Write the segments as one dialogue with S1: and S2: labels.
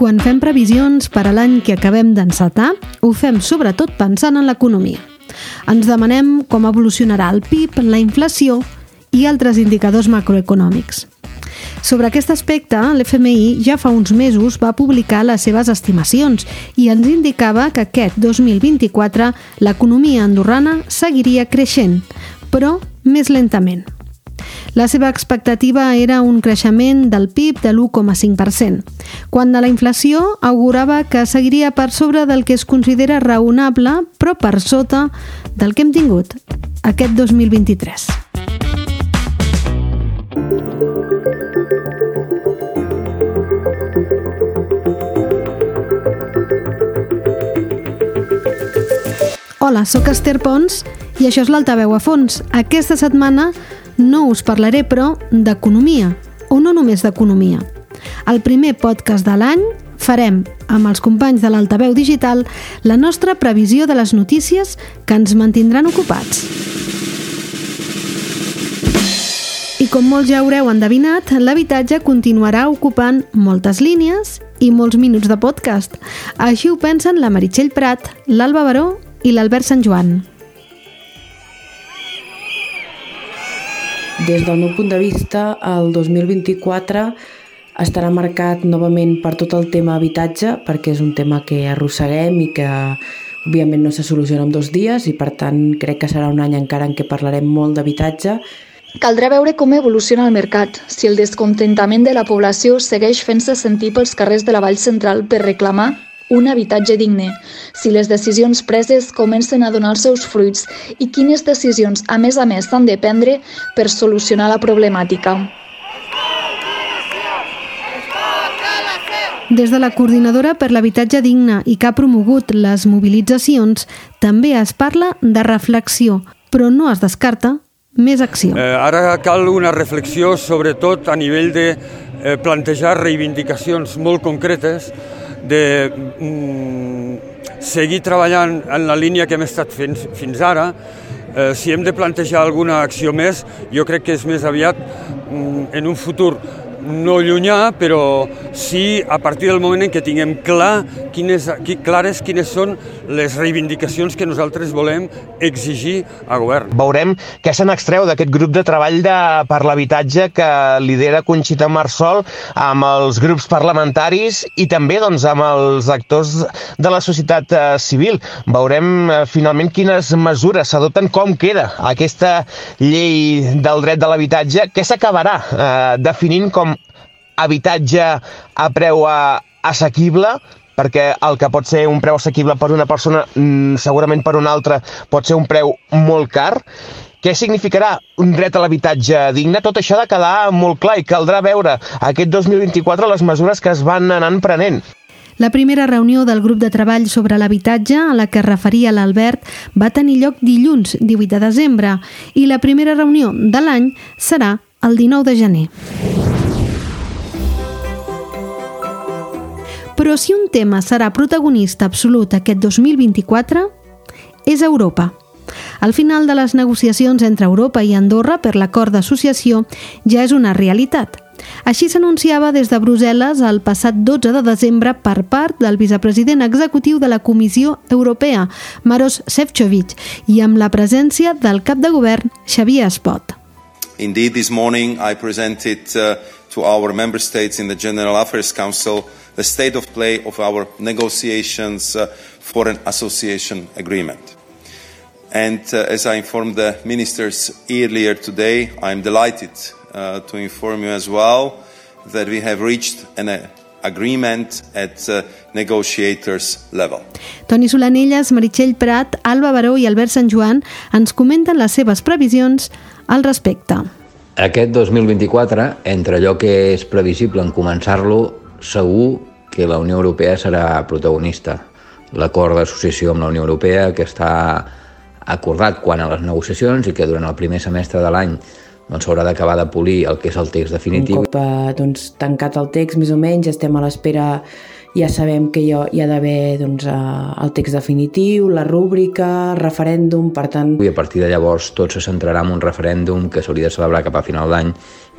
S1: Quan fem previsions per a l'any que acabem d'encetar, ho fem sobretot pensant en l'economia. Ens demanem com evolucionarà el PIB, la inflació i altres indicadors macroeconòmics. Sobre aquest aspecte, l'FMI ja fa uns mesos va publicar les seves estimacions i ens indicava que aquest 2024 l'economia andorrana seguiria creixent, però més lentament. La seva expectativa era un creixement del PIB de l'1,5%, quan de la inflació augurava que seguiria per sobre del que es considera raonable, però per sota del que hem tingut aquest 2023. Hola, sóc Esther Pons i això és l'Altaveu a fons. Aquesta setmana no us parlaré, però, d'economia, o no només d'economia. El primer podcast de l'any farem, amb els companys de l'Altaveu Digital, la nostra previsió de les notícies que ens mantindran ocupats. I com molts ja haureu endevinat, l'habitatge continuarà ocupant moltes línies i molts minuts de podcast. Així ho pensen la Meritxell Prat, l'Alba Baró i l'Albert Sant Joan.
S2: Des del meu punt de vista, el 2024 estarà marcat novament per tot el tema habitatge, perquè és un tema que arrosseguem i que òbviament no se soluciona en dos dies i per tant crec que serà un any encara en què parlarem molt d'habitatge.
S3: Caldrà veure com evoluciona el mercat, si el descontentament de la població segueix fent-se sentir pels carrers de la Vall Central per reclamar un habitatge digne, si les decisions preses comencen a donar els seus fruits i quines decisions, a més a més, s'han de prendre per solucionar la problemàtica.
S1: Des de la Coordinadora per l'Habitatge Digne i que ha promogut les mobilitzacions, també es parla de reflexió, però no es descarta més acció.
S4: Eh, ara cal una reflexió, sobretot a nivell de eh, plantejar reivindicacions molt concretes de mm, seguir treballant en la línia que hem estat fent fins ara. Eh, si hem de plantejar alguna acció més, jo crec que és més aviat mm, en un futur no llunyà, però sí a partir del moment en què tinguem clar quines, clares quines són les reivindicacions que nosaltres volem exigir a govern.
S5: Veurem què se n'extreu d'aquest grup de treball de, per l'habitatge que lidera Conxita Marsol amb els grups parlamentaris i també doncs, amb els actors de la societat eh, civil. Veurem eh, finalment quines mesures s'adopten, com queda aquesta llei del dret de l'habitatge, que s'acabarà eh, definint com habitatge a preu assequible, perquè el que pot ser un preu assequible per una persona, mm, segurament per una altra pot ser un preu molt car. Què significarà un dret a l'habitatge digne? Tot això ha de quedar molt clar i caldrà veure aquest 2024 les mesures que es van anant prenent.
S1: La primera reunió del grup de treball sobre l'habitatge, a la que referia l'Albert, va tenir lloc dilluns, 18 de desembre, i la primera reunió de l'any serà el 19 de gener. Però si un tema serà protagonista absolut aquest 2024, és Europa. Al final de les negociacions entre Europa i Andorra per l'acord d'associació ja és una realitat. Així s'anunciava des de Brussel·les el passat 12 de desembre per part del vicepresident executiu de la Comissió Europea, Maros Sefcovic, i amb la presència del cap de govern, Xavier Espot.
S6: Indeed, this morning I presented uh, to our member states in the General Affairs Council the state of play of our negotiations uh, for an association agreement. And uh, as I informed the ministers earlier today, I'm delighted uh, to inform you as well that we have reached an uh, agreement at uh, negotiators level.
S1: Toni Solanelles, Meritxell Prat, Alba Baró i Albert Sant Joan ens comenten les seves previsions al respecte.
S7: Aquest 2024, entre allò que és previsible en començar-lo, segur que la Unió Europea serà protagonista. L'acord d'associació amb la Unió Europea que està acordat quan a les negociacions i que durant el primer semestre de l'any doncs s'haurà d'acabar de polir el que és el text definitiu.
S2: Un cop eh, doncs, tancat el text, més o menys, estem a l'espera ja sabem que hi ha, hi ha d'haver doncs, el text definitiu, la rúbrica, referèndum, per tant...
S7: I a partir de llavors tot se centrarà en un referèndum que s'hauria de celebrar cap a final d'any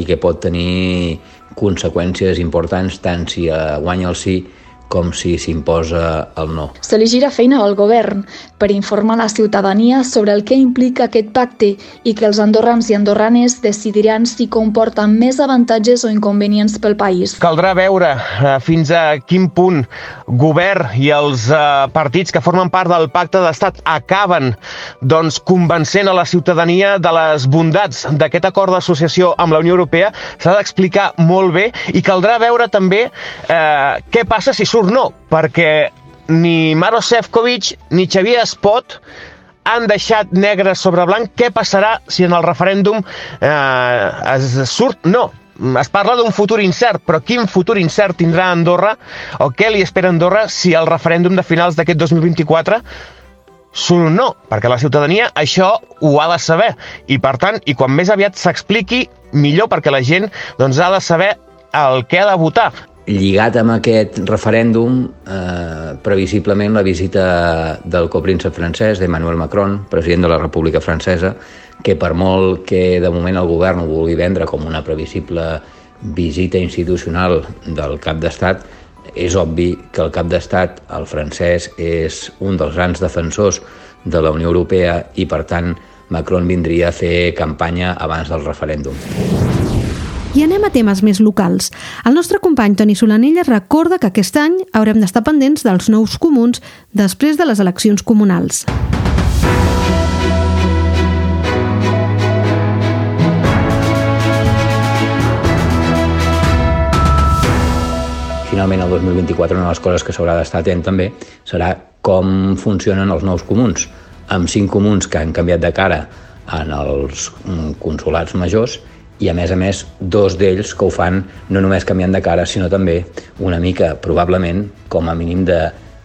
S7: i que pot tenir conseqüències importants tant si guanya el sí com si s'imposa el no.
S3: Se li gira feina al govern per informar la ciutadania sobre el que implica aquest pacte i que els andorrans i andorranes decidiran si comporta més avantatges o inconvenients pel país.
S5: Caldrà veure eh, fins a quin punt govern i els eh, partits que formen part del pacte d'estat acaben doncs, convencent a la ciutadania de les bondats d'aquest acord d'associació amb la Unió Europea. S'ha d'explicar molt bé i caldrà veure també eh, què passa si surt surt no, perquè ni Maro Sefcovic ni Xavier Espot han deixat negre sobre blanc què passarà si en el referèndum eh, es surt. No. Es parla d'un futur incert, però quin futur incert tindrà Andorra o què li espera Andorra si el referèndum de finals d'aquest 2024 surt no, perquè la ciutadania això ho ha de saber. I per tant, i quan més aviat s'expliqui millor perquè la gent doncs, ha de saber el que ha de votar
S7: lligat amb aquest referèndum, eh, previsiblement la visita del copríncep francès, d'Emmanuel Macron, president de la República Francesa, que per molt que de moment el govern ho vulgui vendre com una previsible visita institucional del cap d'estat, és obvi que el cap d'estat, el francès, és un dels grans defensors de la Unió Europea i, per tant, Macron vindria a fer campanya abans del referèndum.
S1: I anem a temes més locals. El nostre company Toni Solanella recorda que aquest any haurem d'estar pendents dels nous comuns després de les eleccions comunals.
S7: Finalment, el 2024, una de les coses que s'haurà d'estar atent també serà com funcionen els nous comuns. Amb cinc comuns que han canviat de cara en els mm, consulats majors i a més a més dos d'ells que ho fan no només canviant de cara sinó també una mica probablement com a mínim de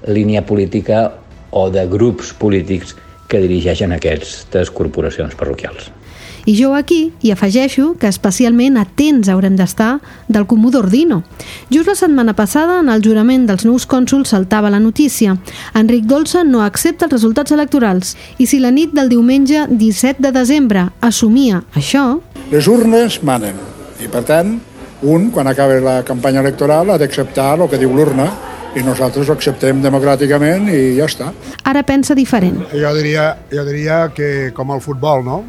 S7: línia política o de grups polítics que dirigeixen aquestes corporacions parroquials.
S1: I jo aquí hi afegeixo que especialment atents haurem d'estar del Comú d'Ordino. Just la setmana passada, en el jurament dels nous cònsuls, saltava la notícia. Enric Dolça no accepta els resultats electorals i si la nit del diumenge 17 de desembre assumia això...
S8: Les urnes manen i, per tant, un, quan acabi la campanya electoral, ha d'acceptar el que diu l'urna i nosaltres ho acceptem democràticament i ja està.
S1: Ara pensa diferent.
S8: Jo diria, jo diria que com el futbol, no?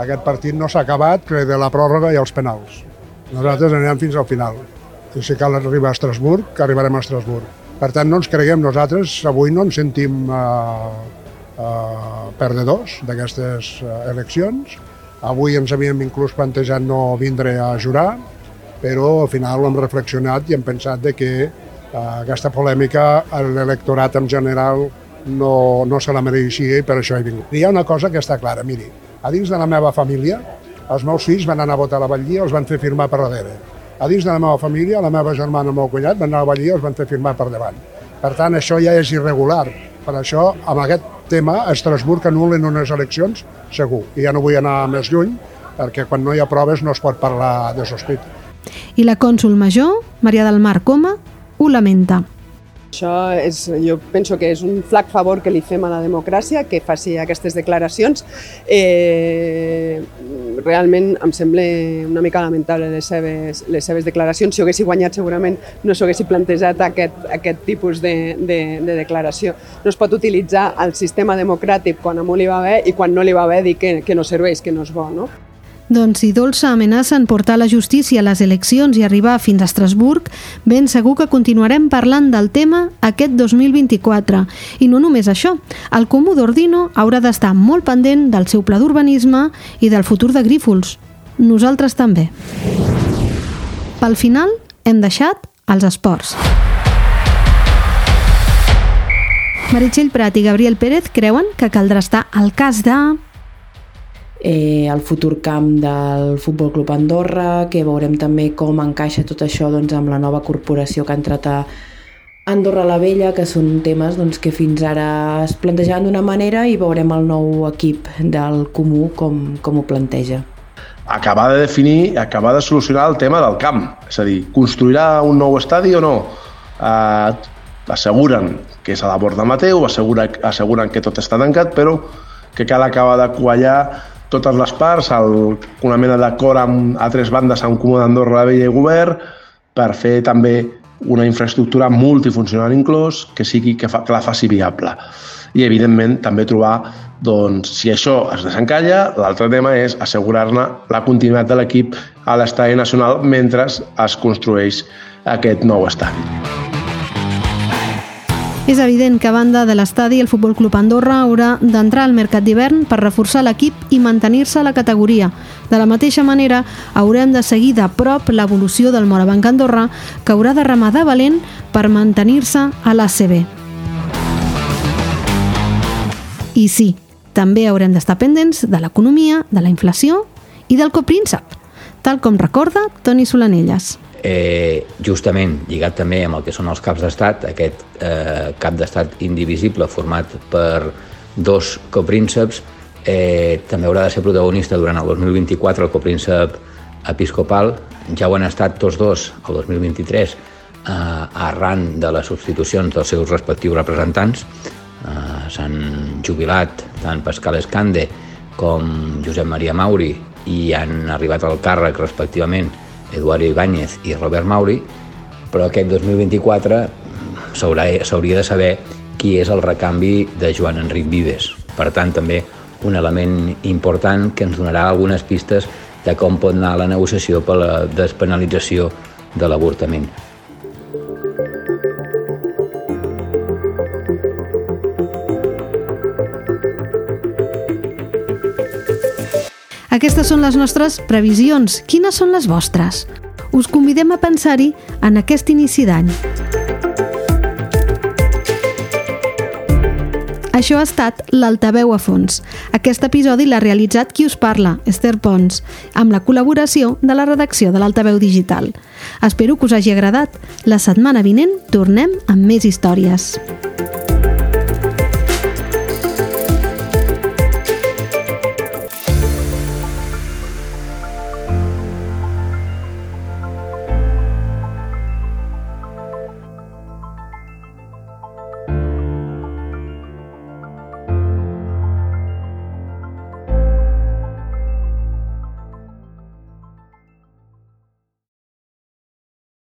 S8: Aquest partit no s'ha acabat, que de la pròrroga i els penals. Nosaltres anirem fins al final. I si cal arribar a Estrasburg, que arribarem a Estrasburg. Per tant, no ens creguem nosaltres, avui no ens sentim uh, uh, perdedors d'aquestes uh, eleccions. Avui ens havíem inclús plantejat no vindre a jurar, però al final hem reflexionat i hem pensat de que uh, aquesta polèmica l'electorat en general no, no se la mereixia i per això he vingut. Hi ha una cosa que està clara, miri, a dins de la meva família, els meus fills van anar a votar a la Batllia els van fer firmar per darrere. A dins de la meva família, la meva germana i el meu cunyat van anar a la Batllia els van fer firmar per davant. Per tant, això ja és irregular. Per això, amb aquest tema, a Estrasburg anulen unes eleccions, segur. I ja no vull anar més lluny, perquè quan no hi ha proves no es pot parlar de sospita.
S1: I la cònsul major, Maria del Mar Coma, ho lamenta.
S9: Això és, jo penso que és un flac favor que li fem a la democràcia, que faci aquestes declaracions. Eh, realment em sembla una mica lamentable les seves, les seves declaracions. Si ho haguessi guanyat segurament no s'ho haguessi plantejat aquest, aquest tipus de, de, de declaració. No es pot utilitzar el sistema democràtic quan a un li va bé i quan no li va bé dir que, que no serveix, que no és bo. No?
S1: Doncs si Dolça amenaça en portar la justícia a les eleccions i arribar fins a Estrasburg, ben segur que continuarem parlant del tema aquest 2024. I no només això, el Comú d'Ordino haurà d'estar molt pendent del seu pla d'urbanisme i del futur de Grífols. Nosaltres també. Pel final, hem deixat els esports. Meritxell Prat i Gabriel Pérez creuen que caldrà estar al cas de
S2: eh, el futur camp del Futbol Club Andorra, que veurem també com encaixa tot això doncs, amb la nova corporació que ha entrat a Andorra la Vella, que són temes doncs, que fins ara es plantejaven d'una manera i veurem el nou equip del Comú com, com ho planteja.
S10: Acabar de definir, acabar de solucionar el tema del camp. És a dir, construirà un nou estadi o no? Uh, asseguren que és a la borda Mateu, asseguren, asseguren que tot està tancat, però que cal acabar de quallar totes les parts, el, una mena d'acord a tres bandes amb Comú d'Andorra, la Vella i Govern, per fer també una infraestructura multifuncional inclòs que sigui que, fa, que la faci viable. I, evidentment, també trobar, doncs, si això es desencalla, l'altre tema és assegurar-ne la continuïtat de l'equip a l'estadi nacional mentre es construeix aquest nou estadi.
S1: És evident que a banda de l'estadi, el Futbol Club Andorra haurà d'entrar al mercat d'hivern per reforçar l'equip i mantenir-se a la categoria. De la mateixa manera, haurem de seguir de prop l'evolució del Morabanc Andorra, que haurà de de valent per mantenir-se a l'ACB. I sí, també haurem d'estar pendents de l'economia, de la inflació i del copríncep, tal com recorda Toni Solanelles
S7: eh, justament lligat també amb el que són els caps d'estat, aquest eh, cap d'estat indivisible format per dos coprínceps, eh, també haurà de ser protagonista durant el 2024 el copríncep episcopal, ja ho han estat tots dos el 2023 eh, arran de les substitucions dels seus respectius representants. Eh, S'han jubilat tant Pascal Escande com Josep Maria Mauri i han arribat al càrrec respectivament Eduardo Ibáñez i Robert Mauri, però aquest 2024 s'hauria de saber qui és el recanvi de Joan Enric Vives. Per tant, també un element important que ens donarà algunes pistes de com pot anar la negociació per la despenalització de l'avortament.
S1: Aquestes són les nostres previsions. Quines són les vostres? Us convidem a pensar-hi en aquest inici d'any. Això ha estat l'Altaveu a fons. Aquest episodi l'ha realitzat qui us parla, Esther Pons, amb la col·laboració de la redacció de l'Altaveu Digital. Espero que us hagi agradat. La setmana vinent tornem amb més històries.